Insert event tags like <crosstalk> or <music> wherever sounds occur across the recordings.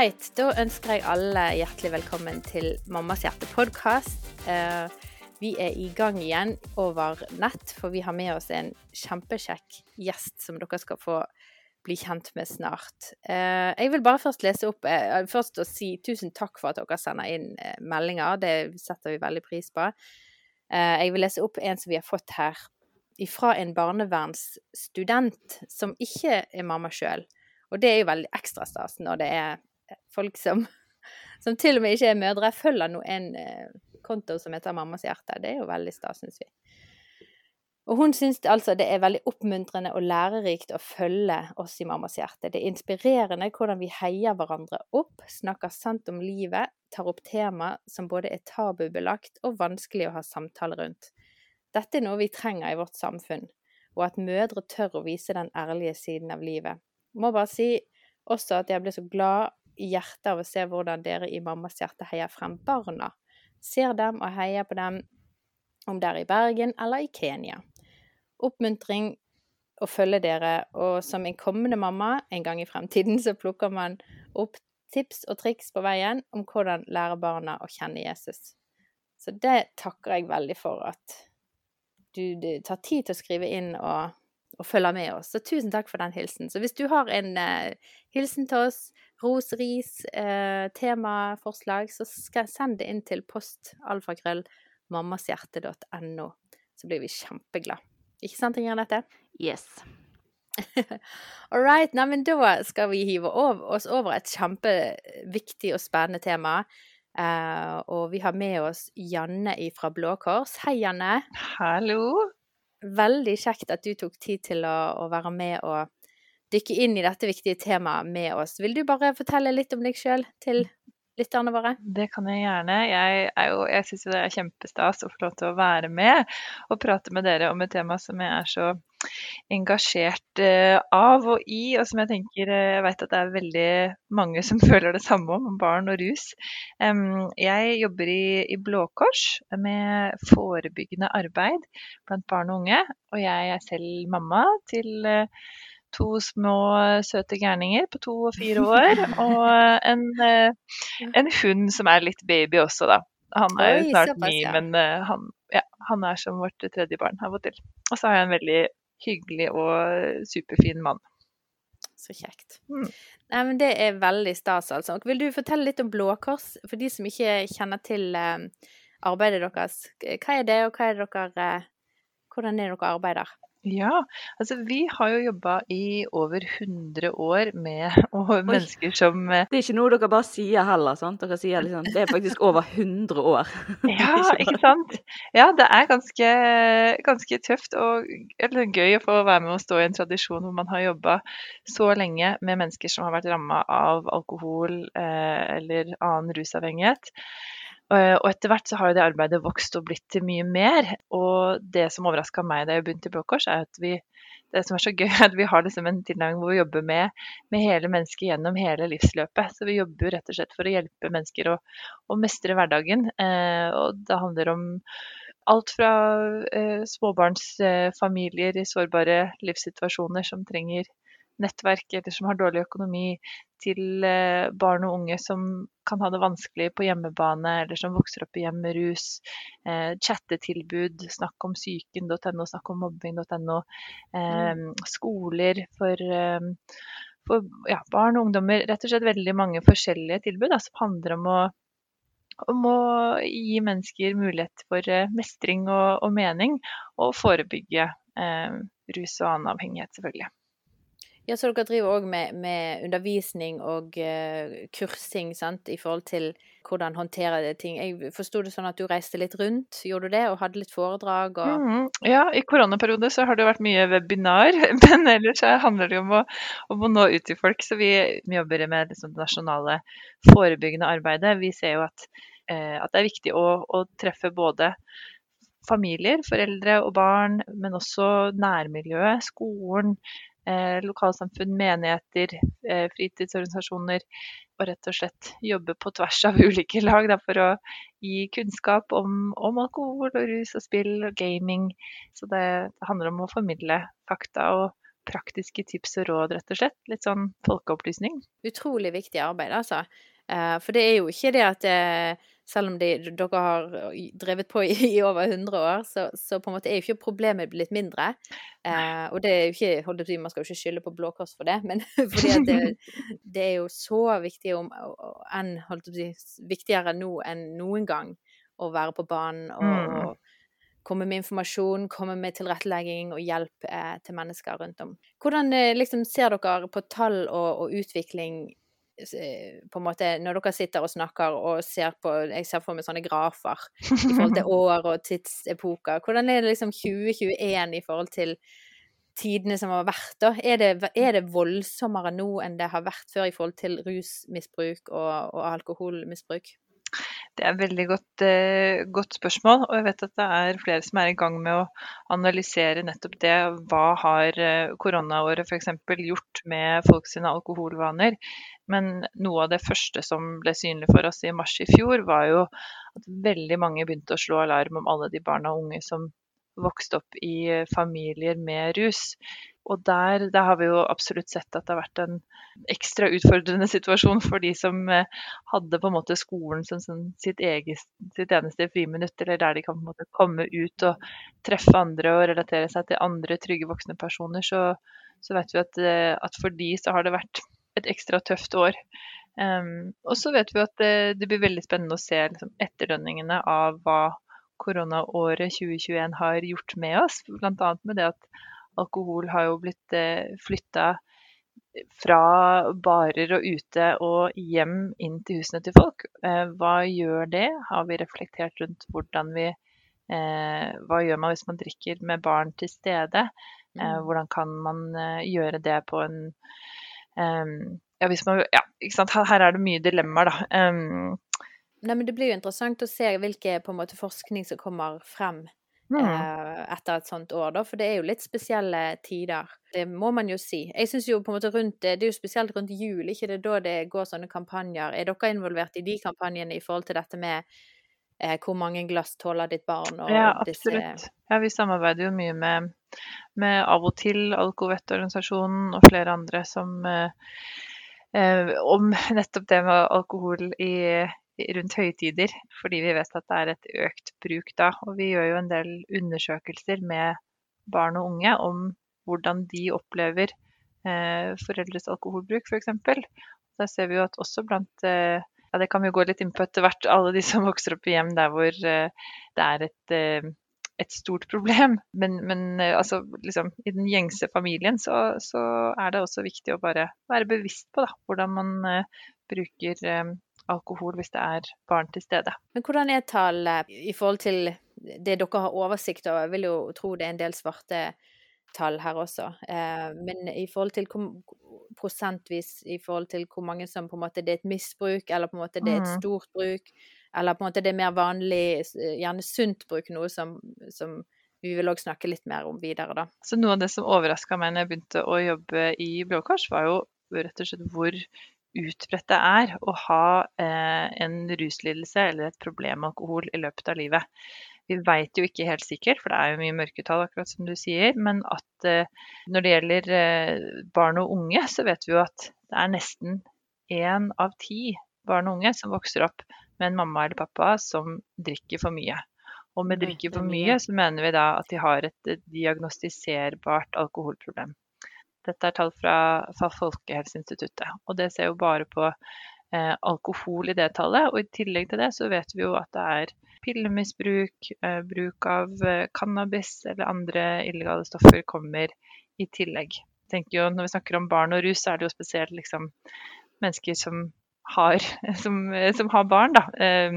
right. Da ønsker jeg alle hjertelig velkommen til Mammas hjerte-podkast. Eh, vi er i gang igjen over nett, for vi har med oss en kjempekjekk gjest som dere skal få bli kjent med snart. Eh, jeg vil bare først lese opp eh, Først å si tusen takk for at dere sender inn meldinger. Det setter vi veldig pris på. Jeg vil lese opp en som vi har fått her fra en barnevernsstudent som ikke er mamma sjøl. Og det er jo veldig ekstra stas når det er folk som, <laughs> som til og med ikke er mødre, følger nå en eh, konto som heter Mammas hjerte. Det er jo veldig stas, syns vi. Og hun syns altså det er veldig oppmuntrende og lærerikt å følge oss i Mammas hjerte. Det er inspirerende hvordan vi heier hverandre opp, snakker sant om livet, tar opp tema som både er tabubelagt og vanskelig å ha samtale rundt. Dette er noe vi trenger i vårt samfunn, og at mødre tør å vise den ærlige siden av livet. Må bare si også at jeg ble så glad i hjertet av å se hvordan dere i Mammas hjerte heier frem barna. Ser dem og heier på dem, om det er i Bergen eller i Kenya. Oppmuntring å følge dere, og som en kommende mamma en gang i fremtiden, så plukker man opp tips og triks på veien om hvordan lære barna å kjenne Jesus. Så det takker jeg veldig for at du, du tar tid til å skrive inn og, og følge med oss. Så tusen takk for den hilsen. Så hvis du har en uh, hilsen til oss, ros, ris, uh, temaforslag, så skal, jeg sende det inn til postalfakrøllmammashjerte.no. Så blir vi kjempeglade. Ikke sant, Ingrid? Yes. <laughs> All right. Neimen, da skal vi hive oss over et kjempeviktig og spennende tema. Eh, og vi har med oss Janne fra Blå Kors. Hei, Janne. Hallo. Veldig kjekt at du tok tid til å, å, være med og dykke inn i dette viktige temaet med oss. Vil du bare fortelle litt om deg sjøl til lytterne våre? Det kan jeg gjerne. Jeg, jeg syns det er kjempestas å få lov til å være med og prate med dere om et tema som jeg er så engasjert uh, av og i, og som jeg tenker uh, Jeg vet at det er veldig mange som <laughs> føler det samme om, om barn og rus. Jeg jobber i, i Blå Kors med forebyggende arbeid blant barn og unge. Og jeg er selv mamma til uh, to små søte gærninger på to og fire <laughs> år. Og en, en hund som er litt baby også, da. Han er jo snart ni, men han, ja, han, er som vårt tredje barn av og til. Og så har jeg en veldig hyggelig og superfin mann. Så kjekt. Mm. Nei, men Det er veldig stas, altså. Vil du fortelle litt om Blå Kors, for de som ikke kjenner til eh, arbeidet deres? Hva er det, og er det dere, eh, hvordan er det dere arbeider? Ja, altså vi har jo jobba i over 100 år med <laughs> mennesker som eh, Det er ikke noe dere bare sier heller, sant? Dere sier liksom Det er faktisk over 100 år. <laughs> Ja, <laughs> ikke sant. Ja, det er ganske, ganske tøft og eller, gøy å få være med og stå i en tradisjon hvor man har jobba så lenge med mennesker som har vært ramma av alkohol eh, eller annen rusavhengighet. Eh, og etter hvert så har jo det arbeidet vokst og blitt til mye mer. Og det som overraska meg da jeg begynte i Blå Kors, er at vi det som er så gøy, <laughs> er at vi har liksom en tilnærming hvor vi jobber med, med, hele mennesket gjennom hele livsløpet. Så vi jobber rett og slett for å hjelpe mennesker å, å mestre hverdagen. Eh, og det handler om alt fra eh, småbarnsfamilier i sårbare livssituasjoner som trenger nettverk eller som har dårlig økonomi, til eh, barn og unge som kan ha det vanskelig på hjemmebane, eller som vokser opp i hjem med rus. Eh, chattetilbud, snakk om psyken.no, snakk om mobbing.no. Eh, mm. skoler for, eh, for ja, barn og ungdommer. Rett og slett veldig mange forskjellige tilbud da, som handler om å om å gi mennesker mulighet for eh, mestring og, og mening, og forebygge eh, rus og annen avhengighet, selvfølgelig. Ja, så dere driver òg med, med, undervisning og uh, kursing sant, i forhold til hvordan håndtere ting. Jeg forsto det sånn at du reiste litt rundt, gjorde du det, og hadde litt foredrag og mm, Ja, i koronaperiode så har det vært mye webinar, <laughs> men ellers handler det om å, om å nå ut til folk. Så vi, jobber med liksom, det nasjonale forebyggende arbeidet. Vi ser jo at, eh, at det er viktig å, å treffe både familier, foreldre og barn, men også nærmiljøet, skolen, lokalsamfunn, menigheter, eh, fritidsorganisasjoner. Og rett og slett jobbe på tvers av <laughs> ulike lag da, for å gi kunnskap om, om, alkohol og rus og spill og gaming. Så det, det handler om å formidle fakta og praktiske tips og råd, rett og slett. Litt sånn folkeopplysning. Utrolig viktig arbeid, altså. Eh, for det er jo ikke det at eh, selv om de, dere har drevet på i, i over 100 år, så, så, på en måte er jo ikke problemet blitt mindre. Eh, og det er jo ikke, holdt jeg Man skal jo ikke skylde på Blå Kors for det, men <laughs> fordi det, det er jo så viktig om, en, jeg viktigere nå enn noen gang å være på banen og, mm. og komme med informasjon, komme med tilrettelegging og hjelp eh, til mennesker rundt om. Hvordan eh, liksom, ser dere på tall og, og utvikling på en måte, Når dere sitter og snakker og ser på Jeg ser for meg sånne grafer i forhold til <laughs> år og tidsepoker. Hvordan er det liksom 2021 i forhold til tidene som har vært, da? Er det, er det voldsommere nå enn det har vært før i forhold til rusmisbruk og, og alkoholmisbruk? Det er et veldig godt, eh, godt, spørsmål. Og jeg vet at det er flere som er i gang med å analysere nettopp det. Hva har eh, koronaåret f.eks. gjort med folks alkoholvaner? Men noe av det første som ble synlig for oss i mars i fjor, var jo at veldig mange begynte å slå alarm om alle de barna og unge som vokste opp i eh, familier med rus. Og der, der, har vi jo absolutt sett at det har vært en ekstra utfordrende <laughs> situasjon for de som eh, hadde på en måte skolen som, som sitt, eget, sitt, eneste friminutt, eller der de kan på en måte komme ut og treffe andre og relatere seg til andre trygge voksne personer. Så, så vet vi at, eh, at, for de så har det vært et ekstra tøft år. Um, og så vet vi at det, det, blir veldig spennende å se liksom, etterdønningene av hva koronaåret 2021 har gjort med oss. Bl.a. med det at alkohol har jo blitt eh, flytta fra barer og ute og hjem inn til husene til folk. Eh, hva gjør det? Har vi reflektert rundt hvordan vi eh, Hva gjør man hvis man drikker med barn til stede? Eh, mm. hvordan kan man eh, gjøre det på en ja, hvis man, ja? Her, er det mye dilemmaer, da. Um, Nei, men Det blir jo interessant å se hvilke måte forskning som kommer frem mm. eh, etter et sånt år, da. For det er jo litt spesielle tider. Det må man jo si. Jeg synes jo på en måte rundt, Det er jo spesielt rundt jul, ikke det da det går sånne kampanjer. Er dere involvert i de kampanjene i forhold til dette med eh, hvor mange glass tåler ditt barn? ja, absolutt. Disse... Ja, vi samarbeider jo mye med, med Av og til, Alkovettorganisasjonen og flere andre som eh, eh om nettopp det med alkohol i rundt høytider, fordi vi vet at det er et økt bruk da. Og vi gjør jo en del undersøkelser med barn og unge om hvordan de opplever eh, foreldres alkoholbruk, f.eks. Der ser vi jo at også blant eh, ja, Det kan vi jo gå litt inn på etter hvert, alle de som vokser opp i hjem der hvor eh, det er et, eh, et stort problem. Men, men eh, altså, liksom, i den gjengse familien så, så, er det også viktig å bare være bevisst på da, hvordan man uh, bruker alkohol hvis det er barn til stede. Men hvordan er tallet i forhold til det dere har oversikt over? Jeg vil jo tro det er en del svarte tall her også. Uh, men i forhold til prosentvis i forhold til hvor mange som på en måte det er et misbruk, eller på en måte det er et mm. stort bruk, eller på en måte det er mer vanlig, gjerne sunt bruk, noe som, som vi vil òg snakke litt mer om videre, da. Så noe av det som overraska meg når jeg begynte å jobbe i Blå Kors, var jo rett og slett hvor utbredt det er å ha eh, en ruslidelse eller et problem med alkohol i løpet av livet. Vi veit jo ikke helt sikkert, for det er jo mye mørketall, akkurat som du sier. Men at eh, når det gjelder eh, barn og unge, så vet vi jo at det er nesten én av ti barn og unge som vokser opp med en mamma eller pappa som drikker for mye. Og med drikker for mye, så mener vi da at de har et diagnostiserbart alkoholproblem. Dette er tall fra, fra Folkehelseinstituttet. Og det ser jo bare på eh, alkohol i det tallet. Og i tillegg til det så vet vi jo at det er pillemisbruk, eh, bruk av eh, cannabis eller andre illegale stoffer kommer i tillegg. Jo, når vi snakker om barn og rus, så er det jo spesielt liksom, mennesker som har, <laughs> som, som har barn da, eh,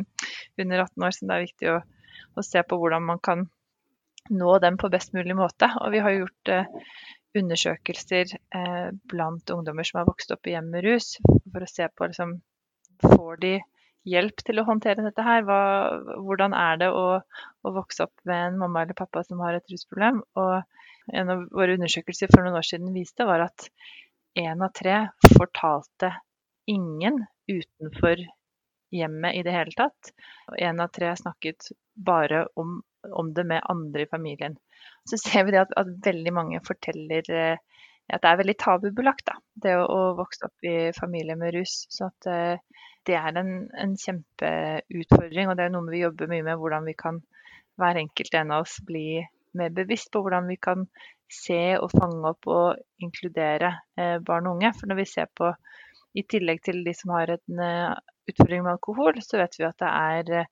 under 18 år, som det er viktig å, å, se på hvordan man kan nå dem på best mulig måte. Og vi har gjort eh, undersøkelser eh, blant ungdommer som har vokst opp i hjem med rus, for å se på liksom, Får de hjelp til å håndtere dette her? Hva, hvordan er det å, å, vokse opp med en mamma eller pappa som har et rusproblem? Og en av våre undersøkelser for noen år siden viste, var at én av tre fortalte ingen utenfor hjemmet i det hele tatt. Og én av tre snakket bare om, om, det med andre i familien. Så ser vi at, at veldig mange forteller eh, at det er veldig tabubelagt, da, det å, å vokse opp i familie med rus. Så at eh, det er en, en kjempeutfordring, og det er noe vi jobber mye med. Hvordan vi kan hver enkelt en av oss bli mer bevisst på hvordan vi kan se og fange opp og inkludere eh, barn og unge. For når vi ser på, i tillegg til de som har en eh, utfordring med alkohol, så vet vi at det er eh,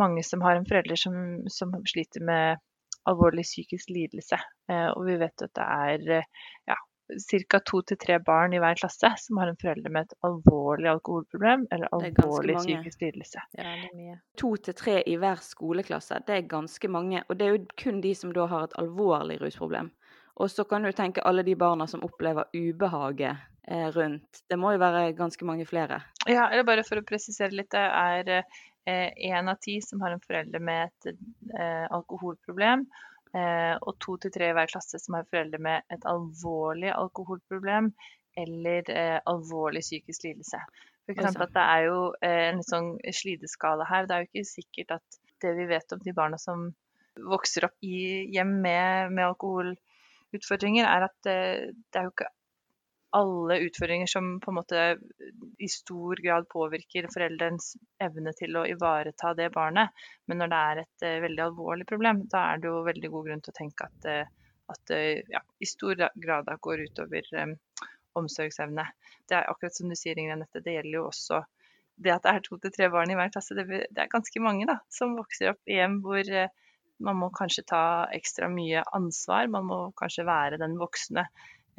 mange som har en forelder som, som sliter med alvorlig psykisk lidelse. Eh, og vi vet at det er ja, ca. to til tre barn i hver klasse som har en forelder med et alvorlig alkoholproblem eller alvorlig psykisk lidelse. Ja, to til tre i hver skoleklasse, det er ganske mange. Og det er jo kun de som da har et alvorlig rusproblem. Og så kan du tenke alle de barna som opplever ubehaget eh, rundt. Det må jo være ganske mange flere. Ja, eller bare for å presisere litt. Det er én eh, av ti som har en forelder med et eh, alkoholproblem. Eh, og to til tre i hver klasse som har foreldre med et alvorlig alkoholproblem eller alvorlig psykisk lidelse. For eksempel at Det er jo en sånn slideskala her. Det er jo ikke sikkert at det vi vet om de barna som vokser opp i hjem med, med alkoholutfordringer, er at det, det er jo ikke alle utfordringer som på en måte i stor grad påvirker foreldrens evne til å ivareta det barnet. Men når det er et uh, veldig alvorlig problem, da er det jo veldig god grunn til å tenke at, at ja, i stor grad da går utover um, omsorgsevne. Det er akkurat som du sier, Ingrid Anette, det gjelder jo også det at det er to til tre barn i hver klasse. Det, er ganske mange da, som vokser opp i hjem hvor man må kanskje ta ekstra mye ansvar. Man må kanskje være den voksne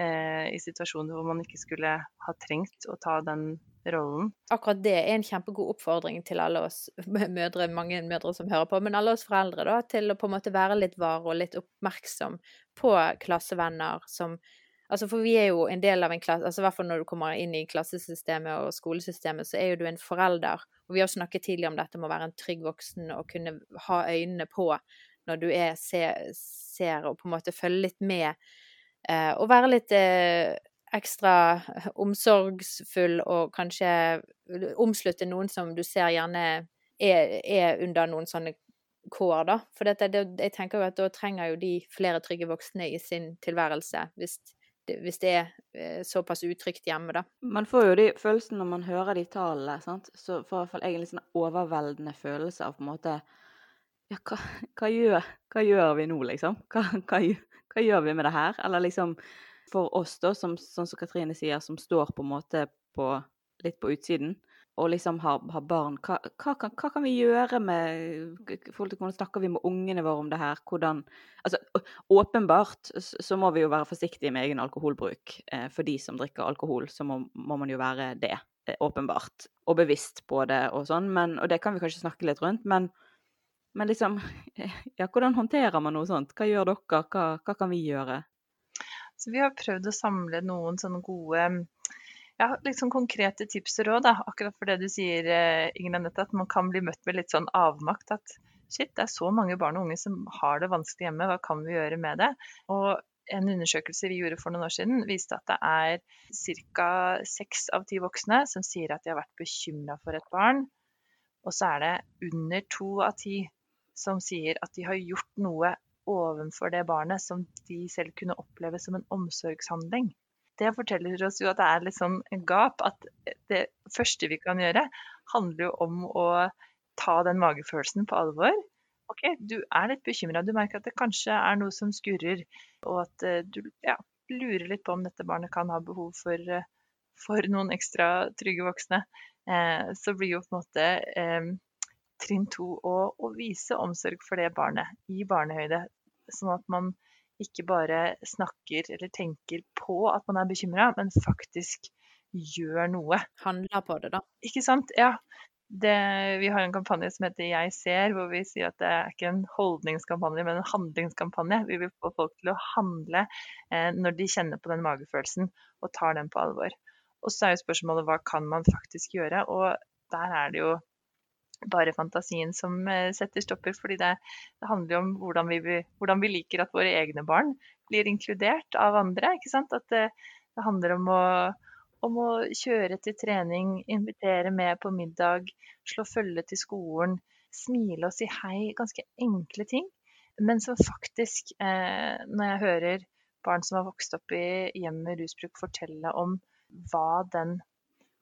Eh, i situasjoner hvor man ikke skulle ha trengt å ta den rollen. Akkurat det er en kjempegod oppfordring til alle oss <laughs> mødre, mange mødre som hører på, men alle oss foreldre, da, til å på en måte være litt var og litt oppmerksom på klassevenner som Altså, for vi er jo en del av en klasse, altså i hvert fall når du kommer inn i klassesystemet og skolesystemet, så er jo du en forelder. Og vi har snakket tidligere om dette med å være en trygg voksen og kunne ha øynene på når du er, ser, ser og på en måte følger litt med eh, og være litt eh, ekstra omsorgsfull og kanskje omslutte noen som du ser gjerne er, er under noen sånne kår, da. For dette, det, jeg tenker jo at da trenger jo de flere trygge voksne i sin tilværelse, hvis, hvis det er eh, såpass utrygt hjemme, da. Man får jo de følelsene når man hører de tallene, sant. Så får jeg en litt sånn overveldende følelse av på en måte Ja, hva, hva, gjør, hva gjør, vi nå, liksom? Hva, hva, gjør vi med det her? Eller liksom for oss, da, som, sånn som Katrine sier, som står på en måte på, litt på utsiden, og liksom har, har barn, hva, kan, kan, vi gjøre med Hvordan snakker vi med ungene våre om det her? Hvordan Altså, åpenbart så må vi jo være forsiktige med egen alkoholbruk. Eh, for de som drikker alkohol, så må, må man jo være det, eh, åpenbart. Og bevisst på det og sånn. Men, og det kan vi kanskje snakke litt rundt. men men liksom, <laughs> ja, hvordan håndterer man noe sånt? Hva gjør dere? Hva, hva kan vi gjøre? Så vi har prøvd å samle noen sånne gode ja, liksom konkrete tips og råd. Da. Akkurat for det du sier, eh, Ingen Anette, at man kan bli møtt med litt sånn avmakt. At shit, det er så mange barn og unge som har det vanskelig hjemme, hva kan vi gjøre med det? Og en undersøkelse vi gjorde for noen år siden, viste at det er ca. seks av ti voksne som sier at de har vært bekymra for et barn. Og så er det under to av ti som sier at de har gjort noe ovenfor det barnet som de selv kunne oppleve som en omsorgshandling. Det forteller oss jo at det er litt sånn en gap. At det første vi kan gjøre, handler jo om å ta den magefølelsen på alvor. OK, du er litt bekymra. Du merker at det kanskje er noe som skurrer. Og at eh, du ja, lurer litt på om dette barnet kan ha behov for, eh, for noen ekstra trygge voksne. Eh, så blir jo på en måte trinn to å, og vise omsorg for det barnet i barnehøyde. Sånn at man ikke bare snakker eller tenker på at man er bekymra, men faktisk gjør noe. Handler på det, da. Ikke sant. Ja. Det, vi har en kampanje som heter Jeg ser, hvor vi sier at det er ikke en holdningskampanje, men en handlingskampanje. Vi vil få folk til å handle eh, når de kjenner på den magefølelsen og tar den på alvor. Og så er jo spørsmålet hva kan man faktisk gjøre? Og der er det jo bare fantasien som eh, setter stopper. fordi det, det handler jo om hvordan vi, hvordan vi, liker at våre egne barn blir inkludert av andre. ikke sant? At det, det handler om å, om å, kjøre til trening, invitere med på middag, slå følge til skolen, smile og si hei. Ganske enkle ting. Men som faktisk, eh, når jeg hører barn som har vokst opp i hjem med rusbruk, fortelle om hva den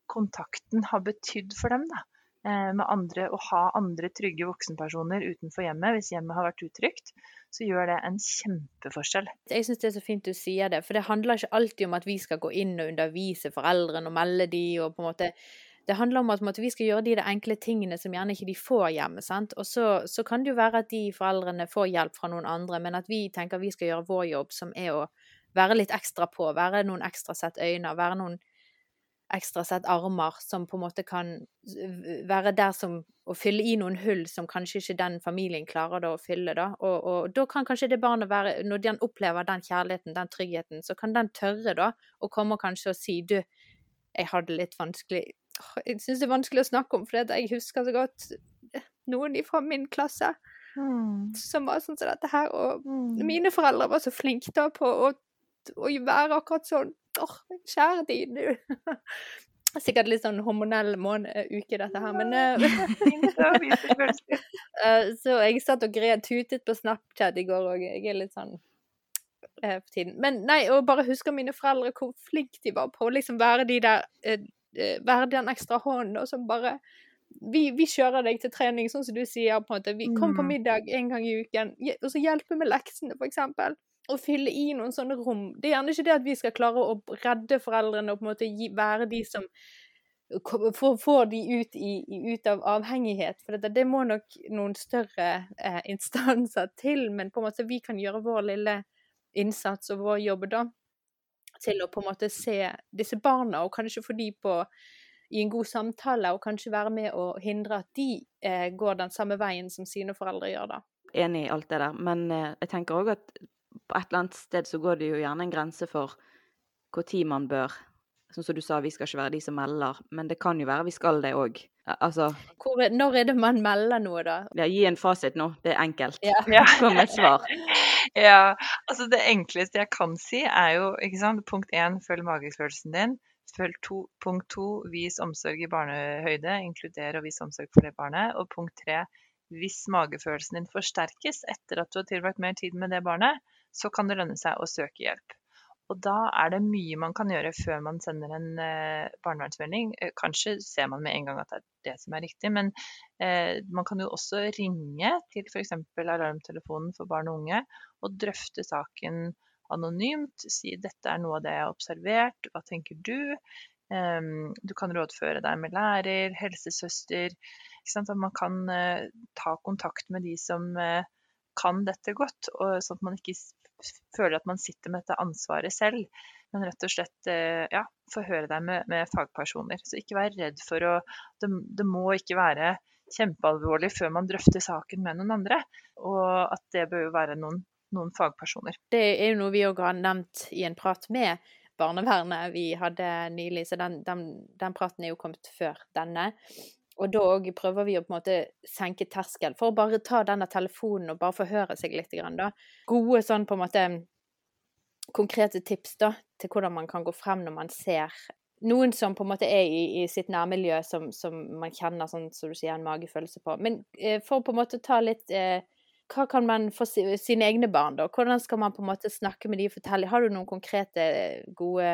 kontakten har betydd for dem. da eh, med andre, å ha andre trygge voksenpersoner utenfor hjemmet, hvis hjemmet har vært utrygt, så gjør det en kjempeforskjell. Jeg syns det er så fint du sier det, for det handler ikke alltid om at vi skal gå inn og undervise foreldrene og melde de, og på en måte det handler om at vi skal gjøre de, de enkle tingene som gjerne ikke de får hjemme. sant? Og så, så, kan det jo være at de foreldrene får hjelp fra noen andre, men at vi tenker vi skal gjøre vår jobb, som er å være litt ekstra på, være noen ekstra sett øyne, være noen ekstra sett armer som på en måte kan være der som å fylle i noen hull som kanskje ikke den familien klarer da å fylle. da. Og, og da kan kanskje det barnet være, når den opplever den kjærligheten, den tryggheten, så kan den tørre da å komme kanskje og si du, jeg hadde litt vanskelig Jeg syns det er vanskelig å snakke om, for jeg husker så godt noen fra min klasse mm. som var sånn som dette her. Og mm. mine foreldre var så flinke da på å, å være akkurat sånn Åh, kjære tid, du. <laughs> Sikkert litt sånn hormonell uke, dette her, men uh, <laughs> <laughs> Så jeg satt og gred, tutet på Snapchat i går òg. Jeg er litt sånn uh, for tiden. Men nei, og bare husker mine foreldre hvor flinke de var på å liksom være de der uh, Være den ekstra hånden, og som bare vi, vi, kjører deg til trening, sånn som du sier. på en måte. Vi kom på mm. middag en gang i uken, og så hjelpe med leksene, for eksempel å fylle i noen sånne rom. Det er gjerne ikke det at vi skal klare å redde foreldrene og på en måte gi, være de som får de ut, i, ut, av avhengighet. For det, det må nok noen større eh, <laughs> instanser til, men på en måte vi kan gjøre vår lille innsats og vår jobb da til å på en måte se disse barna, og kanskje få de på i en god samtale, og kanskje være med å hindre at de eh, går den samme veien som sine foreldre gjør da. Enig i alt det der, men eh, jeg tenker òg at på et eller annet sted så går det jo gjerne en grense for når man bør Sånn som du sa, vi skal ikke være de som melder, men det kan jo være vi skal det òg. Altså Hvor, Når er det man melder noe, da? Ja, gi en fasit nå. Det er enkelt. Ja. <laughs> Kom med et svar. <laughs> ja, altså det enkleste jeg kan si, er jo ikke sant, punkt én, følg magefølelsen din. Følg to, punkt to, vis omsorg i barnehøyde, inkluder og vis omsorg for det barnet. Og punkt tre, hvis magefølelsen din forsterkes etter at du har tilbrakt mer tid med det barnet, så kan det lønne seg å søke hjelp. Og da er det mye man kan gjøre før man sender en eh, barnevernsmelding. Eh, kanskje ser man med en gang at det er det som er riktig, men eh, man kan jo også ringe til f.eks. alarmtelefonen for barn og unge og drøfte saken anonymt. Si dette er noe av det jeg har observert, hva tenker du? Um, du kan rådføre deg med lærer, helsesøster. At man kan ta kontakt med de som kan dette godt, sånn at man ikke føler at man sitter med dette ansvaret selv. Men rett og slett eh, ja, forhøre deg med, med, fagpersoner. Så ikke vær redd for å det, det, må ikke være kjempealvorlig før man drøfter saken med noen andre. Og at det bør jo være noen, noen fagpersoner. Det er jo noe vi òg har nevnt i en prat med barnevernet vi hadde nylig, så den, den, den praten er jo kommet før denne. Og da òg prøver vi å på en måte senke terskel for å bare ta denne telefonen og bare forhøre seg litt. Da. Gode sånn på en måte konkrete tips da, til hvordan man kan gå frem når man ser noen som på en måte er i, i sitt nærmiljø som, som, man kjenner sånn som du sier, en magefølelse på. Men eh, for å på en måte ta litt eh, Hva kan man for si, sine egne barn, da? Hvordan skal man på en måte snakke med de og fortelle? Har du noen konkrete, gode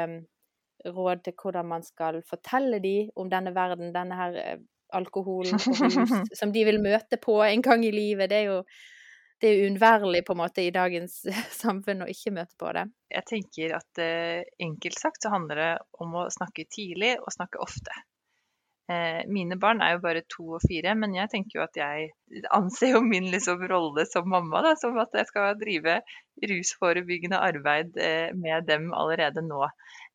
råd til hvordan man skal fortelle de om denne verden, denne her eh, alkohol <laughs> og rus som de vil møte på en gang i livet. Det er jo det er uunnværlig på en måte i dagens <laughs> samfunn å ikke møte på det. Jeg tenker at eh, enkelt sagt så handler det om å snakke tidlig og snakke ofte. Eh, mine barn er jo bare to og fire, men jeg tenker jo at jeg anser jo min liksom rolle som mamma da, som at jeg skal drive rusforebyggende arbeid eh, med dem allerede nå.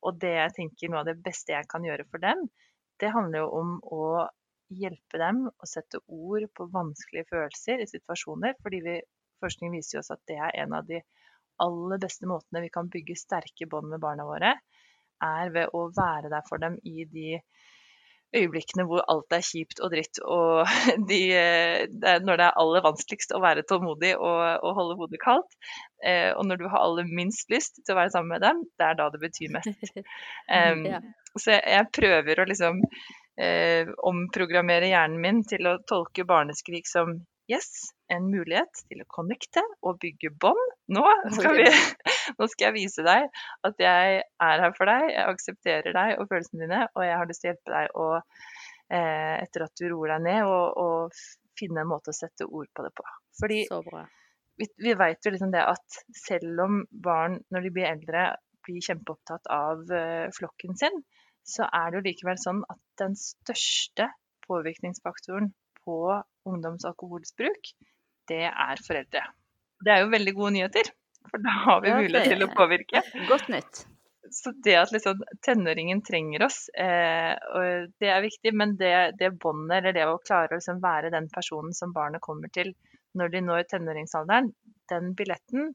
Og det jeg tenker noe av det beste jeg kan gjøre for dem, det handler jo om å hjelpe dem å sette ord på vanskelige følelser i situasjoner. Fordi vi, forskning viser oss at det er en av de aller beste måtene vi kan bygge sterke bånd med barna våre, er ved å være der for dem i de øyeblikkene hvor alt er kjipt og dritt, og <laughs> de, det når det er aller vanskeligst å være tålmodig og, og holde hodet kaldt. Eh, og når du har aller minst lyst til å være sammen med dem, det er da det betyr mest. Um, <laughs> ja. Så jeg prøver å liksom eh, omprogrammere hjernen min til å tolke barneskrik som yes, en mulighet til å connecte og bygge bånd. Nå vi <laughs> nå skal jeg vise deg at jeg er her for deg, jeg aksepterer deg og følelsene dine, og jeg har lyst til å hjelpe deg å, eh, etter at du roer deg ned, og, og, finne en måte å sette ord på det på. Fordi Så bra. vi, vi vet jo liksom det at selv om barn når de blir eldre blir kjempeopptatt av uh, flokken sin, så er det jo likevel sånn at den største påvirkningsfaktoren på ungdoms alkoholsbruk, det er foreldre. Det er jo veldig gode nyheter, for da har vi mulighet til å påvirke. Godt nytt. Så det at liksom tenåringen trenger oss, eh, det er viktig. Men det, det båndet, eller det å klare å liksom være den personen som barnet kommer til når de når tenåringsalderen, den billetten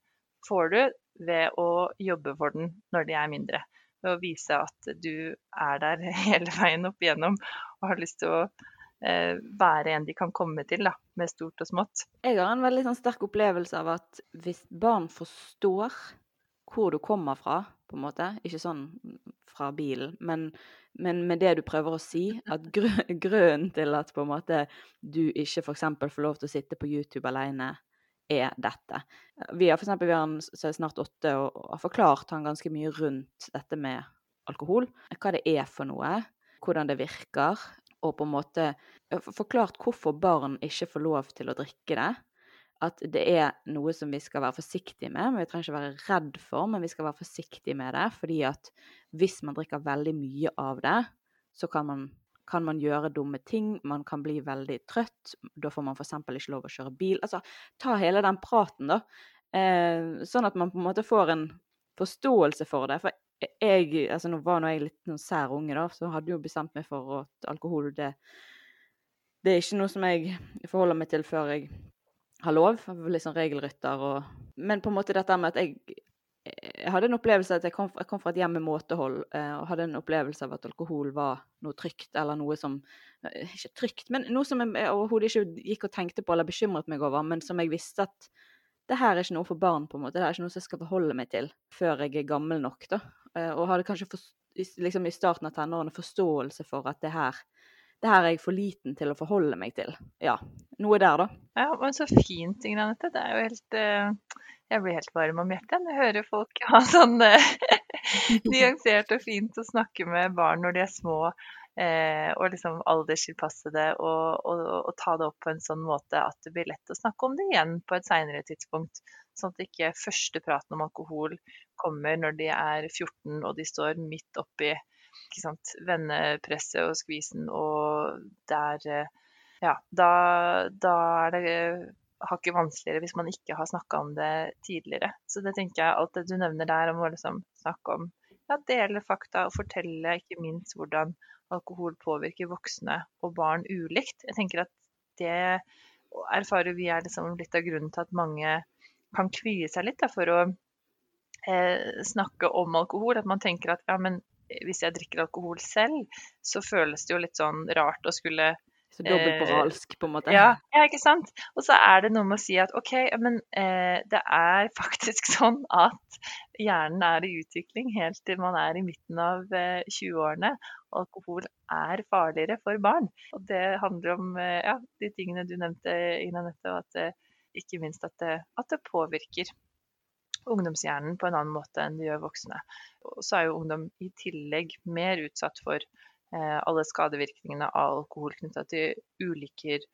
får du ved å jobbe for den når de er mindre. Å vise at du er der <laughs> hele veien opp igjennom og har lyst til å eh, være en de kan komme til, da, med stort og smått. Jeg har en veldig sånn sterk opplevelse av at hvis barn forstår hvor du kommer fra, på en måte, ikke sånn fra bilen, men, men med det du prøver å si, at <laughs> grunnen til at på en måte du ikke f.eks. får lov til å sitte på YouTube alene, er dette. Vi har har en som er snart åtte og har forklart han ganske mye rundt dette med alkohol. Hva det er for noe, hvordan det virker, og på en måte forklart hvorfor barn ikke får lov til å drikke det. At det er noe som vi skal være forsiktige med, men vi trenger ikke være redd for, men vi skal være forsiktige med det. Fordi at hvis man drikker veldig mye av det, så kan man, kan man gjøre dumme ting. Man kan bli veldig trøtt. Da får man f.eks. ikke lov å kjøre bil. Altså, ta hele den praten, da. Eh, sånn at man på en måte får en forståelse for det. For jeg, altså nå var nå jeg litt noen sær unge, da, så hadde jo bestemt meg for at alkohol det, det er ikke noe som jeg forholder meg til før jeg har lov. Jeg Litt sånn regelrytter og Men på en måte dette med at jeg jeg hadde en opplevelse at jeg kom, jeg kom fra et hjem med måtehold, eh, og hadde en opplevelse av at alkohol var noe trygt, eller noe som eh, Ikke trygt, men noe som jeg overhodet ikke gikk og tenkte på eller bekymret meg over, men som jeg visste at det her er ikke noe for barn, på en måte. Det er ikke noe som jeg skal forholde meg til før jeg er gammel nok, da. Eh, Og hadde kanskje for, liksom i starten av tenårene forståelse for at det her det her er jeg for liten til å forholde meg til. Ja, noe der, da. Ja, men så fint, Ingrid Anette. Det er jo helt eh, Jeg blir helt varm om hjertet når jeg hører folk ha <laughs> sånn eh, <laughs> nyansert og fint å snakke med barn når de er små, eh, og liksom alderstilpassede, og, og, og ta det opp på en sånn måte at det blir lett å snakke om det igjen på et seinere tidspunkt. Sånn at ikke første praten om alkohol kommer når de er 14 og de står midt oppi ikke sant, vennepresset og skvisen, og der eh, Ja, da, da er det hakket vanskeligere hvis man ikke har snakka om det tidligere. Så det tenker jeg, alt det du nevner der om å liksom snakke om ja, dele fakta og fortelle ikke minst hvordan alkohol påvirker voksne og barn ulikt. Jeg tenker at det erfarer vi er liksom litt av grunnen til at mange kan kvie seg litt da, for å eh, snakke om alkohol. At man tenker at ja, men hvis jeg drikker alkohol selv, så føles det jo litt sånn rart å skulle Så dobbeltmoralsk, på en måte. ja, ja, ikke sant? Og så er det noe med å si at OK, men eh, det er <laughs> faktisk sånn at hjernen er i utvikling helt til man er i midten av eh, 20-årene. Alkohol er farligere for barn. Og det handler om eh, ja, de tingene du nevnte, Ina Nette, og at det ikke minst at det, at det påvirker ungdomshjernen på en annen måte enn det gjør voksne. Og så er jo ungdom i tillegg mer utsatt for eh, alle skadevirkningene av alkohol knytta til ulykker,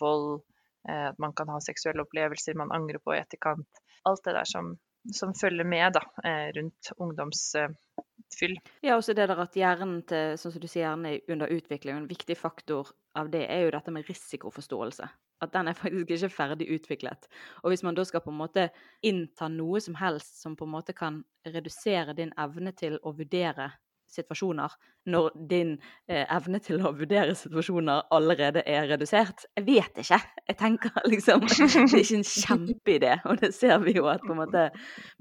vold, eh, at man kan ha seksuelle opplevelser man angrer på i etterkant. Alt det der som, som følger med da, eh, rundt ungdomsfyll. Ja, også det der at hjernen til, sånn som du sier, hjernen er under utvikling. En viktig faktor av det er jo dette med risikoforståelse. At den er faktisk ikke ferdig utviklet. Og hvis man da skal på en måte innta noe som helst som på en måte kan redusere din evne til å vurdere situasjoner, når din eh, evne til å vurdere situasjoner allerede er redusert Jeg vet ikke. Jeg tenker <laughs> liksom Det er ikke en kjempeidé, og det ser vi jo at på en måte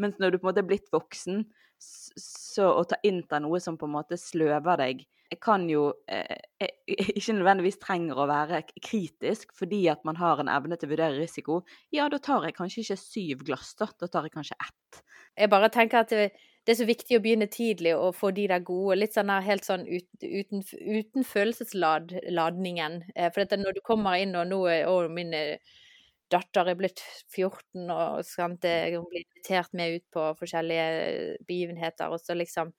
Mens når du på en måte er blitt voksen, så å ta innta noe som på en måte sløver deg Jeg kan jo eh, eh, ikke nødvendigvis trenger å være kritisk fordi at man har en evne til å vurdere risiko. Ja, da tar jeg kanskje ikke syv glass, da. Da tar jeg kanskje ett. Jeg bare tenker at det, er så viktig å begynne tidlig og få de der gode, litt sånn der helt sånn ut, uten, uten følelsesladningen. Eh, For dette, når du kommer inn og nå å, min, eh, datter er blitt 14 og sant, hun blir invitert med ut på forskjellige begivenheter, og så liksom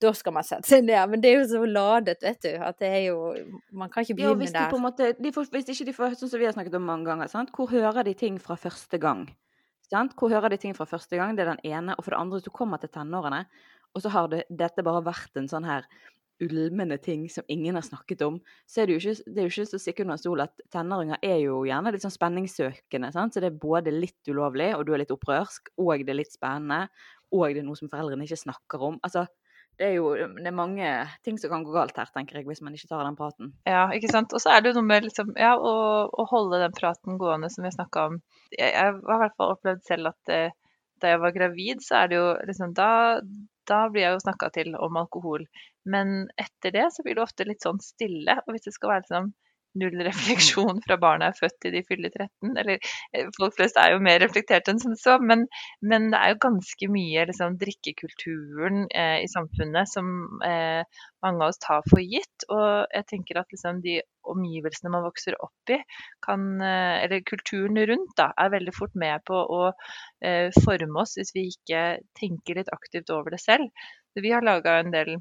Da skal man sette seg ned. Men det er jo så ladet, vet du, at det er jo Man kan ikke Ja, begynne hvis de der. måte, de får, hvis ikke de får, sånn som vi har snakket om mange ganger, sant? hvor hører de ting fra første gang? Sant? Hvor hører de ting fra første gang? Det er den ene. Og for det andre, du kommer til tenårene, og så har det, dette bare vært en sånn her ulmende ting som ingen har snakket om, så er det jo ikke, det jo ikke så sikkert under stol at tenåringer er jo gjerne litt sånn spenningssøkende. Sant? Så det er både litt ulovlig, og du er litt opprørsk, og det er litt spennende, og det er noe som foreldrene ikke snakker om. Altså, det er jo det er mange ting som kan gå galt her, tenker jeg, hvis man ikke tar den praten. Ja, ikke sant. Og så er det jo noe med liksom, ja, å, å holde den praten gående som vi snakka om. Jeg, jeg har i hvert fall opplevd selv at eh, da jeg var gravid, så er det jo liksom Da, da blir jeg jo snakka til om alkohol. Men etter det så blir det ofte litt sånn stille. Og hvis det skal være liksom null refleksjon fra barna er født til de fyller 13, eller eh, folk flest er jo mer reflektert enn som så, men, men det er jo ganske mye liksom drikkekulturen eh, i samfunnet som eh, mange av oss tar for gitt. Og jeg tenker at liksom de omgivelsene man vokser opp i, kan, eh, eller kulturen rundt, da, er veldig fort med på å eh, forme oss hvis vi ikke tenker litt aktivt over det selv. Så vi har laga en del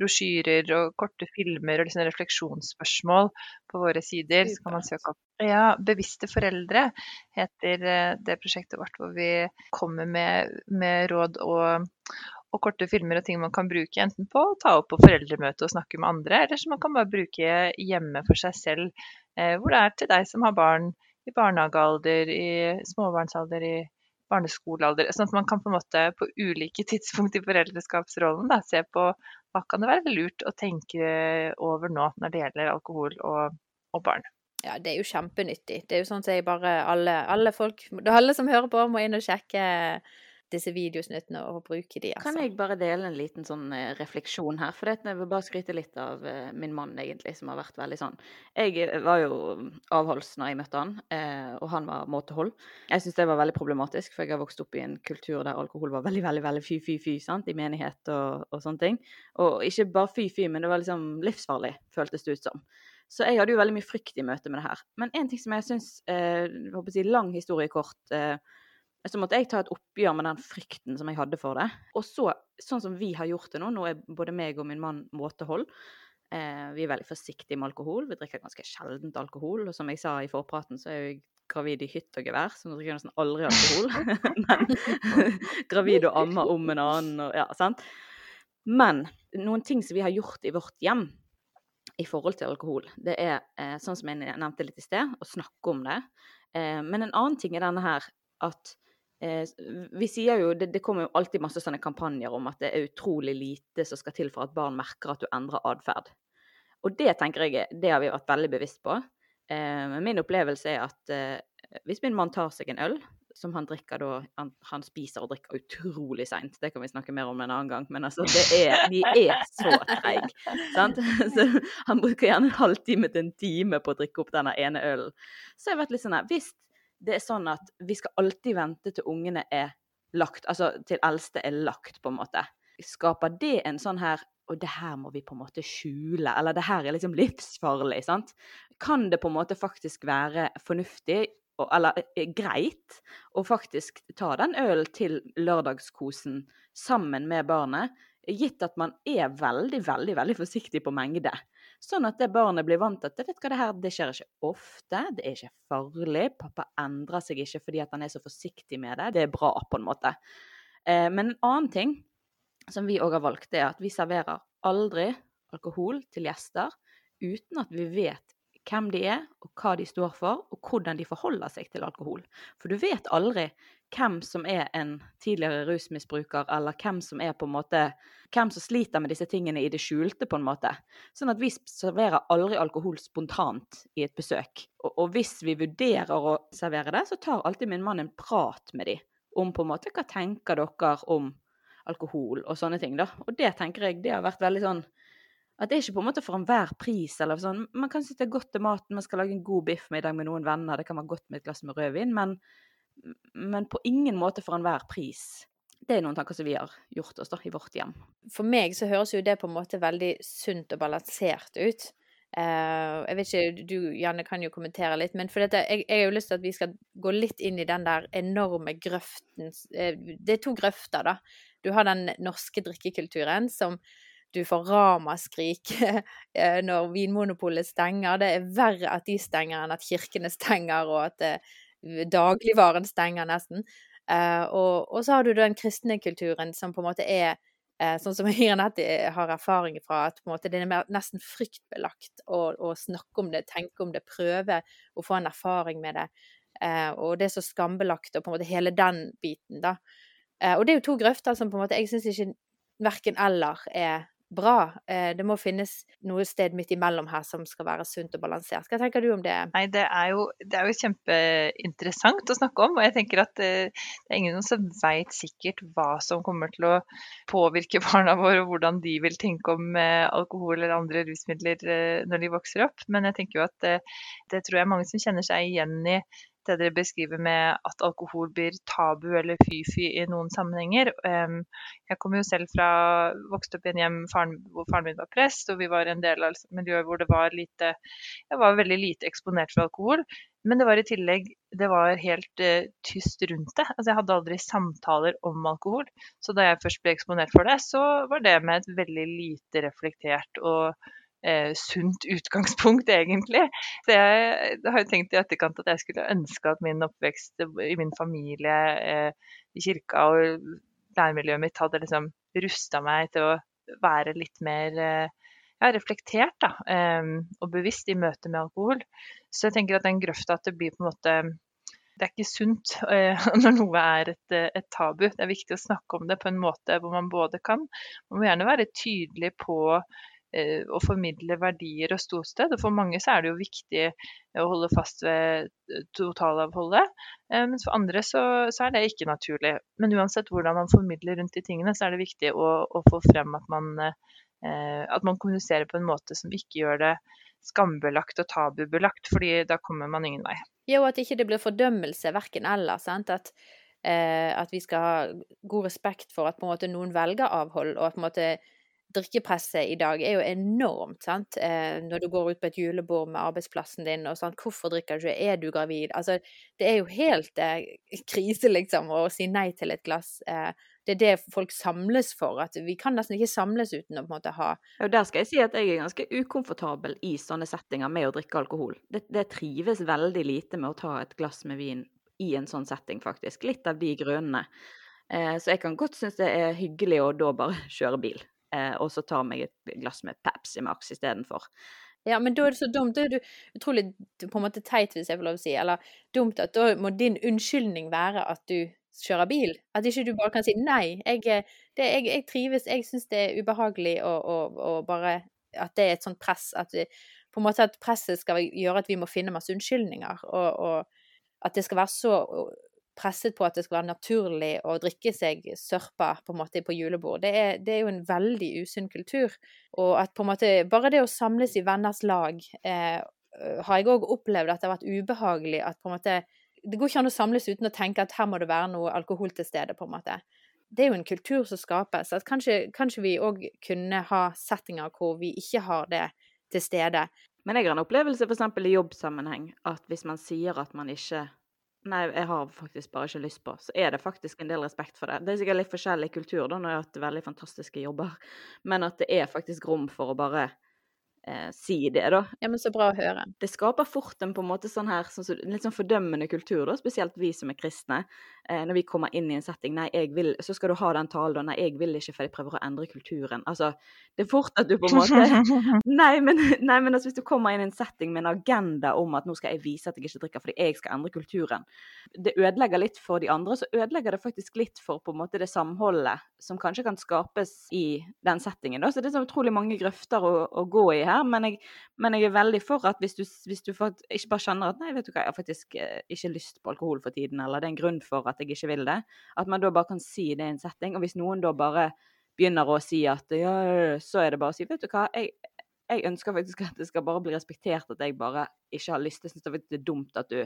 brosjyrer og korte filmer og liksom refleksjonsspørsmål på våre sider. Så kan man søke opp. Ja, Bevisste foreldre heter eh, det prosjektet vårt, hvor vi kommer med, med råd og, og korte filmer og ting man kan bruke enten på å ta opp på foreldremøte og snakke med andre, eller som man kan bare bruke hjemme for seg selv, eh, hvor det er til deg som har barn i barnehagealder, i småbarnsalder, i barneskolealder. Sånn at man kan på en måte på ulike tidspunkt i foreldreskapsrollen da, se på hva kan det være lurt å tenke over nå når det gjelder alkohol og, og barn. Ja, det er jo kjempenyttig. Det er jo sånn at jeg bare alle, alle folk Alle som hører på, må inn og sjekke disse videosnuttene og bruke de, altså. Kan jeg bare dele en liten sånn eh, refleksjon her? For jeg vil bare skryte litt av eh, min mann, egentlig, som har vært veldig sånn Jeg eh, var jo avholds når jeg møtte han, og han var måtehold. Jeg syns det var veldig problematisk, for jeg har vokst opp i en kultur der alkohol var veldig, veldig veldig fy-fy-fy, sant, i menighet og, og sånne ting. Og ikke bare fy-fy, men det var liksom livsfarlig, føltes det ut som. Så jeg hadde jo veldig mye frykt i møte med det her. Men en ting som jeg syns eh, Lang historie kort. Eh, så måtte jeg ta et oppgjør med den frykten som jeg hadde for det. Og så, sånn som vi har gjort det nå, nå er både meg og min mann måtehold. Eh, vi er veldig forsiktige med alkohol. Vi drikker ganske sjeldent alkohol. Og som jeg sa i forpraten, så er jeg gravid i hytt og gevær, så nå drikker jeg nesten aldri alkohol. <laughs> <laughs> Men <laughs> gravid og ammer om en annen og ja, sant. Men noen ting som vi har gjort i vårt hjem i forhold til alkohol, det er eh, sånn som jeg nevnte litt i sted, å snakke om det. Eh, men en annen ting er denne her at vi sier jo, det, det, kommer jo alltid masse sånne kampanjer om at det er utrolig lite som skal til for at barn merker at du endrer atferd. Og det tenker jeg, det har vi vært veldig bevisst på. Eh, min opplevelse er at eh, hvis min mann tar seg en øl, som han drikker da han, han spiser og drikker utrolig seint. Det kan vi snakke mer om en annen gang, men altså, det er, de er så treige. <laughs> Sant? <laughs> Så han bruker gjerne en halvtime til en time på å drikke opp denne ene ølen. Så jeg har vært litt sånn her Hvis det er sånn at vi skal alltid vente til ungene er lagt, altså til eldste er lagt, på en måte, skaper det en sånn her og det her må vi på en måte skjule, eller det her er liksom livsfarlig, sant? Kan det på en måte faktisk være fornuftig eller greit å faktisk ta den ølen til lørdagskosen sammen med barnet, gitt at man er veldig, veldig veldig forsiktig på mengde. Sånn at det barnet blir vant til at vet hva, det her det skjer ikke ofte, det er ikke farlig, pappa endrer seg ikke fordi han er så forsiktig med det, det er bra på en måte. Men en annen ting som vi òg har valgt, er at vi serverer aldri alkohol til gjester uten at vi vet hvem de er, og hva de står for, og hvordan de forholder seg til alkohol. For du vet aldri hvem som er en tidligere rusmisbruker, eller hvem som er på en måte hvem som sliter med disse tingene i det skjulte, på en måte. Sånn at vi serverer aldri alkohol spontant i et besøk. Og, og hvis vi vurderer å servere det, så tar alltid min mann en prat med dem om på en måte hva tenker dere om alkohol og sånne ting, da. Og det tenker jeg det har vært veldig sånn at det er ikke på en måte for enhver pris. eller sånn. Man kan sitte godt til maten, man skal lage en god biffmiddag med noen venner, det kan være godt med et glass med rødvin, men, men på ingen måte for enhver pris. Det er noen tanker som vi har gjort oss da, i vårt hjem. For meg så høres jo det på en måte veldig sunt og balansert ut. Uh, jeg vet ikke, Du Janne kan jo kommentere litt, men for dette, jeg, jeg har jo lyst til at vi skal gå litt inn i den der enorme grøften uh, Det er to grøfter, da. Du har den norske drikkekulturen som du får ramaskrik uh, <laughs> når Vinmonopolet stenger. Det er verre at de stenger enn at kirkene stenger, og at dagligvaren stenger nesten. Og, og, så har du den kristne kulturen som på en måte er Eh, sånn som <laughs> Hiranette har erfaring fra, at måte, det er nesten fryktbelagt å, å, snakke om det, tenke om det, prøve å få en erfaring med det. Eh, og det er så skambelagt, og på en måte hele den biten, da. Eh, og det er jo to grøfter som på en måte jeg syns ikke verken eller er bra. Eh, det må finnes noe sted midt imellom her som skal være sunt og balansert. Hva tenker du om det? Nei, det er jo, det er jo kjempeinteressant å snakke om. Og jeg tenker at eh, det er ingen som veit sikkert hva som kommer til å påvirke <laughs> barna våre, og hvordan de vil tenke om eh, alkohol eller andre rusmidler når de vokser opp. Men jeg tenker jo at det, det tror jeg mange som kjenner seg igjen i det dere beskriver med at alkohol blir tabu eller fy-fy i noen sammenhenger. Jeg kommer jo selv fra vokste opp i en hjem faren, hvor faren min var prest, og vi var en del av miljøet hvor det var lite Jeg var veldig lite eksponert for alkohol. Men det var i tillegg det var helt uh, tyst rundt det. Altså, jeg hadde aldri samtaler om alkohol. Så da jeg først ble eksponert for det, så var det med et veldig lite reflektert og eh, sunt utgangspunkt, egentlig. Så jeg, jeg har jo tenkt i etterkant at jeg skulle ønske at min oppvekst i min familie, eh, i kirka og læremiljøet mitt hadde liksom rusta meg til å være litt mer eh, ja, reflektert da, eh, og bevisst i møte med alkohol. Så jeg tenker at den grøfta at det blir på en måte det er ikke sunt eh, <laughs> når noe er et, et, tabu. Det er viktig å snakke om det på en måte hvor man både kan Man må gjerne være tydelig på Eh, å formidle verdier og ståsted. Og for mange så er det jo viktig å holde fast ved eh, totalavholdet. Eh, mens for andre så, så, er det ikke naturlig. Men uansett hvordan man formidler rundt de tingene, så er det viktig å, å få frem at man, at man kommuniserer på en måte som ikke gjør det skambelagt og tabubelagt, fordi da kommer man ingen vei. Jo, at ikke det blir fordømmelse verken eller. sant? At, eh, at vi skal ha god respekt for at måte noen velger avhold, og at måte drikkepresset i dag er jo enormt, sant. Eh, når du går ut på et julebord med arbeidsplassen din og sånn, hvorfor drikker du ikke, er du gravid? Altså, det er jo helt eh, <laughs> krise, liksom, å si nei til et glass. Eh, det er det folk samles for. At vi kan nesten ikke samles uten å på en måte ha Ja, der skal jeg si at jeg er ganske ukomfortabel i sånne settinger med å drikke alkohol. Det, det trives veldig lite med å ta et glass med vin i en sånn setting, faktisk. Litt av de grunnene. Eh, så jeg kan godt synes det er hyggelig å da bare kjøre bil eh, og så tar meg et glass med Pepsi Max istedenfor. Ja, men da er det så dumt. Da er du utrolig på en måte teit, hvis jeg får lov å si. Eller dumt at da må din unnskyldning være at du kjører bil. At ikke du bare kan si nei. Jeg, eh, det, jeg, jeg trives, jeg syns det er ubehagelig å bare At det er et sånt press. At vi, på en måte at presset skal gjøre at vi må finne masse unnskyldninger. Og, og at det skal være så presset på at det skal være naturlig å drikke seg sørpa på måte på julebord. Det er, det er jo en veldig usunn kultur. Og at på en måte bare det å samles i venners lag eh, har jeg òg opplevd at det har vært ubehagelig at på en måte Det går ikke an å samles uten å tenke at her må det være noe alkohol til stede, på en måte. Det er jo en kultur som skapes. At kanskje, kanskje vi òg kunne ha settinger hvor vi ikke har det til stede. Men jeg har en opplevelse f.eks. i jobbsammenheng at hvis man sier at man ikke Nei, jeg har faktisk bare ikke lyst på. Så er det faktisk en del respekt for det. Det er sikkert litt forskjellig kultur, da, når jeg har hatt veldig fantastiske jobber, men at det er faktisk rom for å bare eh, si det, da. Ja, men så bra å høre. Det skaper fort en på en måte sånn her, sånn, litt sånn fordømmende kultur, da, spesielt vi som er kristne. Eh, når vi kommer inn i en setting Nei, jeg vil Så skal du ha den talen, da. Nei, jeg vil ikke, for jeg prøver å endre kulturen. Altså, det er fort at du på en måte <laughs> Nei, men, nei, men altså, hvis du kommer inn i en setting med en agenda om at nå skal jeg vise at jeg ikke drikker fordi jeg skal endre kulturen, det ødelegger litt for de andre, så ødelegger det faktisk litt for på en måte det samholdet som kanskje kan skapes i den settingen. Da. Så det er så utrolig mange grøfter å, å gå i her, men jeg, men jeg, er veldig for at hvis du, hvis du får, ikke bare kjenner at nei, vet du hva, jeg har faktisk eh, ikke lyst på alkohol for tiden, eller det er en grunn for at jeg ikke vil det, at man da bare kan si det i en setting. Og hvis noen da bare begynner å si at ja, så er det bare å si vet du hva, jeg, jeg ønsker faktisk at det skal bare bli respektert at jeg bare ikke har lyst. Jeg syns det er dumt at du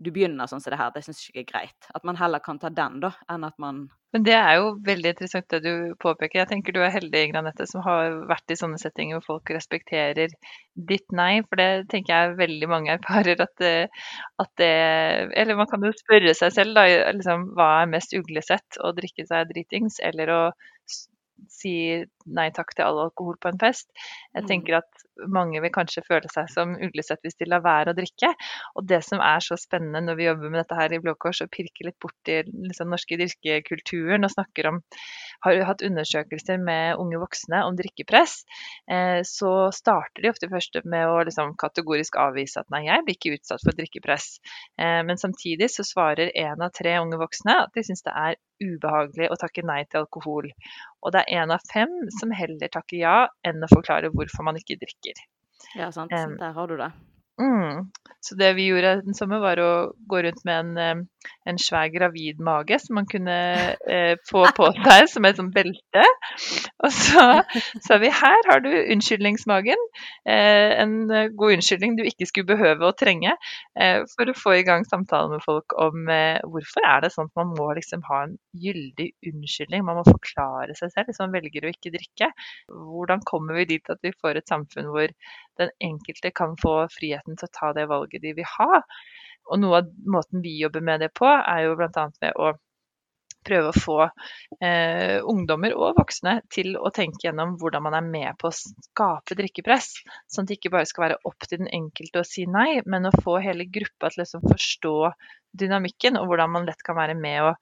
du begynner sånn som det her, det syns jeg ikke er greit. At man heller kan ta den, da, enn at man Men det er jo veldig interessant det du påpeker. Jeg tenker du er heldig, Granette, som har vært i sånne settinger hvor folk respekterer ditt nei. For det tenker jeg veldig mange erfarer at det, at det Eller man kan jo spørre seg selv, da, liksom, hva er mest uglesett? Å drikke seg dritings eller å si nei takk til all alkohol på en fest. Jeg Mm. tenker at mange vil kanskje føle seg som uglesett hvis de lar være å drikke. Og det som er så spennende når vi jobber med dette her i Blå Kors, og pirker litt borti liksom, norske drikkekulturen og snakker om Har hatt undersøkelser med unge voksne om drikkepress, eh, så starter de ofte først med å liksom, kategorisk avvise at nei, jeg blir ikke utsatt for drikkepress. Eh, men samtidig så svarer én av tre unge voksne at de syns det er ubehagelig å takke nei til alkohol. Og det er én av fem som heller takker ja enn å forklare hvorfor man ikke drikker. Ja, sant. Um, Der har du det. Mm. Så det vi gjorde den sommer, var å gå rundt med en, en svær gravidmage som man kunne eh, få på <laughs> seg som et sånt belte. Og så <laughs> sa vi her har du unnskyldningsmagen. Eh, en eh, god unnskyldning du ikke skulle behøve å trenge eh, for å få i gang samtaler med folk om eh, hvorfor er det sånn at man må liksom ha en gyldig unnskyldning. Man må forklare seg selv hvis man velger å ikke drikke. Hvordan kommer vi dit at vi får et samfunn hvor den enkelte kan få friheten til å ta det valget de vil ha. Og noe av måten vi jobber med det på, er jo bl.a. ved å prøve å få eh, ungdommer og voksne til å tenke gjennom hvordan man er med på å skape drikkepress. Sånn at det ikke bare skal være opp til den enkelte å si nei, men å få hele gruppa til å liksom forstå dynamikken, og hvordan man lett kan være med å,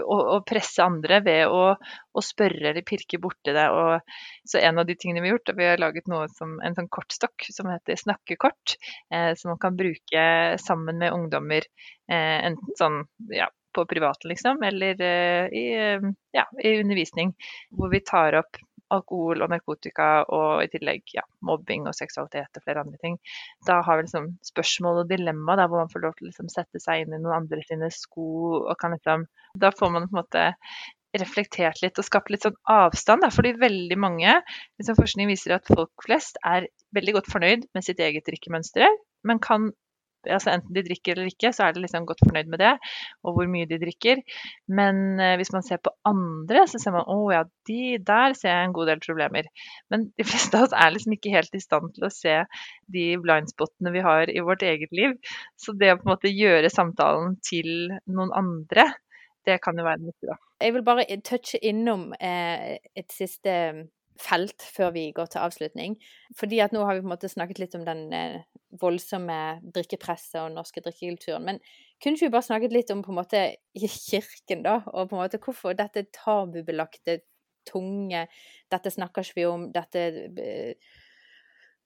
å, å presse andre ved å, å spørre eller pirke borti det. Og, så en av de tingene vi har gjort, er vi har laget noe som en sånn kortstokk som heter snakkekort, eh, som man kan bruke sammen med ungdommer, eh, enten sånn ja, på privaten, liksom, eller eh, i, eh, ja, i undervisning, hvor vi tar opp alkohol og narkotika og i tillegg ja, mobbing og seksualitet og flere andre ting. Da har vi liksom spørsmål og dilemma der hvor man får lov til å liksom sette seg inn i noen andre sine sko og kan liksom Da får man på en måte reflektert litt og skapt litt sånn avstand. Da, fordi veldig mange liksom Forskning viser at folk flest er veldig godt fornøyd med sitt eget drikkemønster, men kan altså Enten de drikker eller ikke, så er de liksom godt fornøyd med det, og hvor mye de drikker. Men eh, hvis man ser på andre, så ser man å ja, de der ser jeg en god del problemer. Men de fleste av oss er liksom ikke helt i stand til å se de blindspotene vi har i vårt eget liv. Så det å på en måte gjøre samtalen til noen andre, det kan jo være nyttig, da. Jeg vil bare touche innom eh, et siste felt før vi går til avslutning. Fordi at nå har vi på en måte snakket litt om den eh, voldsomme drikkepresset og norske drikkekulturen. Men kunne ikke vi bare snakket litt om på en måte kirken, da? Og på en måte hvorfor dette tabubelagte, tunge Dette snakker ikke vi om. Dette eh,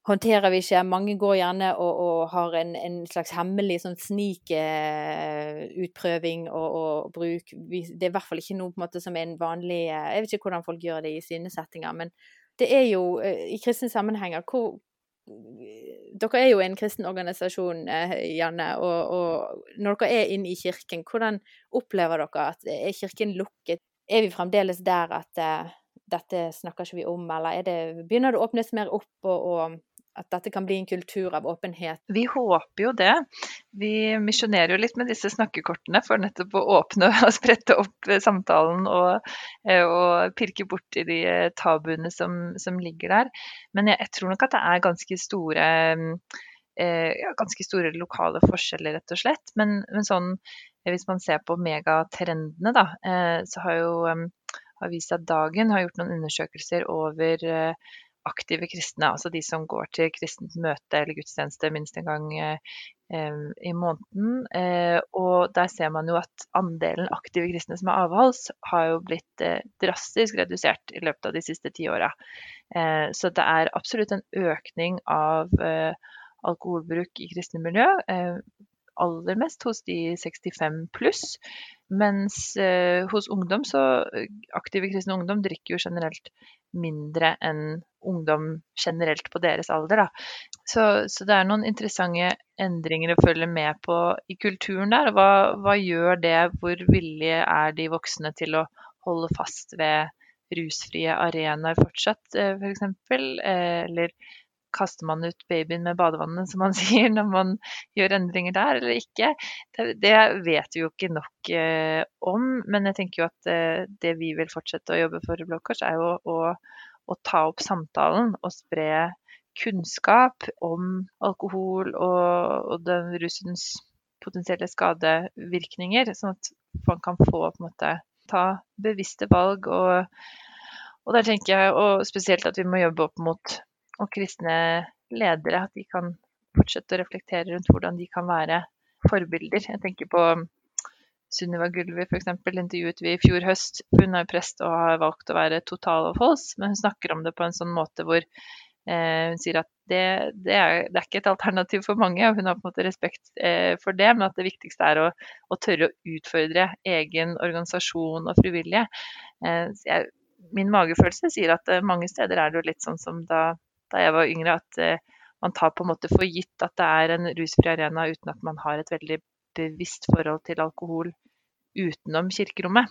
håndterer vi ikke. Mange går gjerne og, og har en, en, slags hemmelig sånn snikutprøving og, og, bruk. Vi, det er i hvert fall ikke noe på en måte som er en vanlig eh, Jeg vet ikke hvordan folk gjør det i sine settinger, men det er jo eh, i kristne sammenhenger hvor dere er jo en kristen organisasjon, eh, Janne, og, og når dere er inne i kirken, hvordan opplever dere at er kirken lukket? Er vi fremdeles der at uh, dette snakker ikke vi om, eller det, begynner det å åpnes mer opp, og, og, at dette kan bli en kultur av åpenhet? Vi håper jo det. Vi misjonerer jo litt med disse snakkekortene for nettopp å åpne og <laughs> sprette opp samtalen og, og pirke borti de tabuene som, som ligger der. Men jeg, jeg, tror nok at det er ganske store eh, ganske store lokale forskjeller, rett og slett. Men, men sånn, hvis man ser på megatrendene, da, eh, så har jo um, Avisa Dagen har gjort noen undersøkelser over eh, aktive kristne, altså de som går til kristent møte eller gudstjeneste minst en gang eh, i måneden. Eh, og der ser man jo at andelen aktive kristne som er avholds, har jo blitt eh, drastisk redusert i løpet av de siste ti åra. så det er absolutt en økning av alkoholbruk i kristne miljø. aller mest hos de 65 pluss. Mens eh, hos ungdom så Aktive kristne ungdom drikker jo generelt mindre enn ungdom generelt på deres alder. Så, så det er noen interessante endringer å følge med på i kulturen der. Hva, hva gjør det? Hvor villige er de voksne til å holde fast ved rusfrie arenaer fortsatt, f.eks.? For eksempel? eller kaster man ut babyen med badevannet, som man <laughs> sier, når man gjør endringer der, eller ikke? Det, det vet vi jo ikke nok eh, om. Men jeg tenker jo at eh, det vi vil fortsette å jobbe for i Blå Kors, er jo å, å, ta opp samtalen og spre kunnskap om alkohol og, og den russens potensielle skadevirkninger, sånn at man kan få på en måte ta bevisste valg. Og, og der tenker jeg og spesielt at vi må jobbe opp mot og kristne ledere. At de kan fortsette å reflektere rundt hvordan de kan være forbilder. Jeg tenker på Sunniva Gulvi f.eks. intervjuet vi i fjor høst. Hun er prest og har valgt å være total totalavholds, men hun snakker om det på en sånn måte hvor Eh, hun sier at det, det, er, det, er, ikke et alternativ for mange, og hun har på en måte respekt eh, for det, men at det viktigste er å, å tørre å utfordre egen organisasjon og frivillige. Eh, jeg, min magefølelse sier at mange steder er det jo litt sånn som da, da jeg var yngre, at man tar på en måte for gitt at det er en rusfri arena uten at man har et veldig bevisst forhold til alkohol utenom kirkerommet.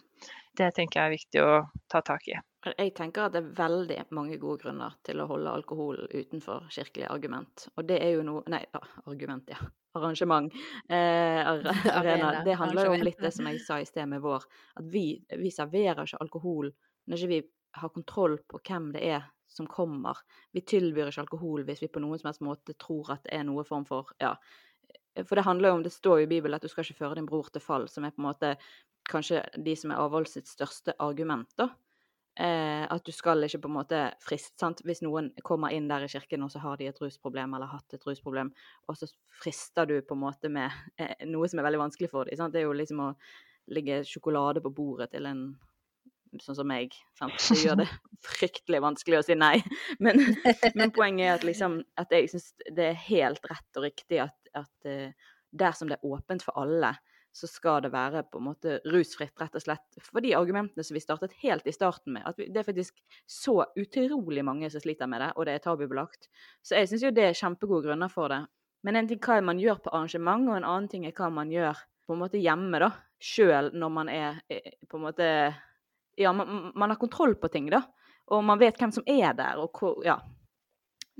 Det tenker jeg er viktig å ta tak i. Jeg tenker at det er veldig mange gode grunner til å holde alkohol utenfor kirkelig argument. Og det er jo noe Nei, argument, ja. Arrangement. Eh, <laughs> arena. Det handler jo om litt det som jeg sa i sted med vår. At vi, vi serverer ikke alkohol når ikke vi har kontroll på hvem det er som kommer. Vi tilbyr ikke alkohol hvis vi på noen som helst måte tror at det er noe form for ja, for det handler jo om, det står jo i Bibelen at du skal ikke føre din bror til fall, som er på en måte kanskje de som er avholdt sitt største argument, da. Eh, at du skal ikke på en måte friste sant? Hvis noen kommer inn der i kirken og så har de et rusproblem eller hatt et rusproblem, og så frister du på en måte med eh, noe som er veldig vanskelig for dem. Sant? Det er jo liksom å legge sjokolade på bordet til en sånn som meg. Sant? <laughs> Det gjør det fryktelig vanskelig å si nei. <laughs> Men, men poenget er at, liksom, at jeg syns det er helt rett og riktig at, at uh, dersom det er åpent for alle, så skal det være på en måte rusfritt, rett og slett. For de argumentene som vi startet helt i starten med, at det er faktisk så utrolig mange som sliter med det, og det er tabubelagt. Så jeg syns jo det er kjempegode grunner for det. Men en ting hva man gjør på arrangement, og en annen ting er hva man gjør på en måte hjemme, da. Sjøl når man er eh, på en måte Ja, man, man, har kontroll på ting, da. Og man vet hvem som er der, og hvor Ja.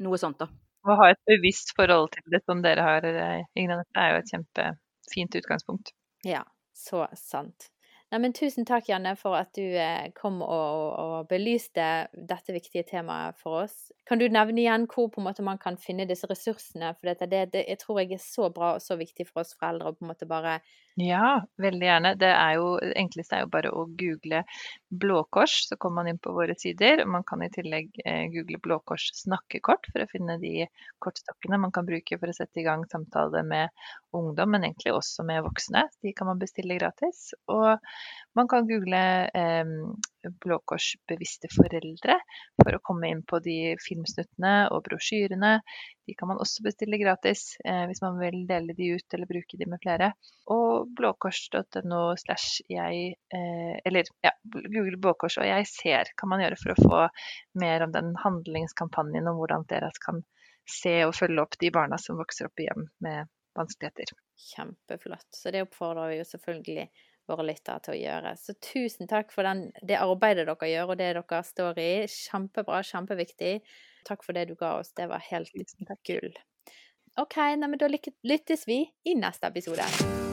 Noe sånt, da. Å ha et bevisst forhold til det som dere har, eh, Ingrid, er jo et kjempefint utgangspunkt. Ja, så sant. Nei, men tusen takk, Janne, for at du eh, kom og, og, belyste dette viktige temaet for oss. Kan du nevne igjen hvor på en måte man kan finne disse ressursene? For dette, det, det jeg tror jeg er så bra og så viktig for oss foreldre å på en måte bare Ja, veldig gjerne. Det, jo, det enkleste er jo bare å google Blå Kors, så kommer man inn på våre sider. Man kan i tillegg eh, google Blå Kors snakkekort for å finne de kortstokkene man kan bruke for å sette i gang samtale med ungdom, men egentlig også med voksne. De kan man bestille gratis. Og man kan google eh, Blå Kors bevisste foreldre for å komme inn på de filmsnuttene og brosjyrene. De kan man også bestille gratis eh, hvis man vil dele de ut eller bruke de med flere. Og blåkors.no slash jeg eh, Eller ja, google Blå Kors og jeg ser kan man gjøre for å få mer om den handlingskampanjen om hvordan dere kan se og følge opp de barna som vokser opp i hjem med vanskeligheter. Kjempeflott. Så det oppfordrer vi jo selvfølgelig våre lyttere til å gjøre. Så tusen takk for den, det arbeidet dere gjør, og det dere står i. Kjempebra, kjempeviktig. Takk for det du ga oss. Det var helt gull. OK, nei, men da lyttes vi i neste episode.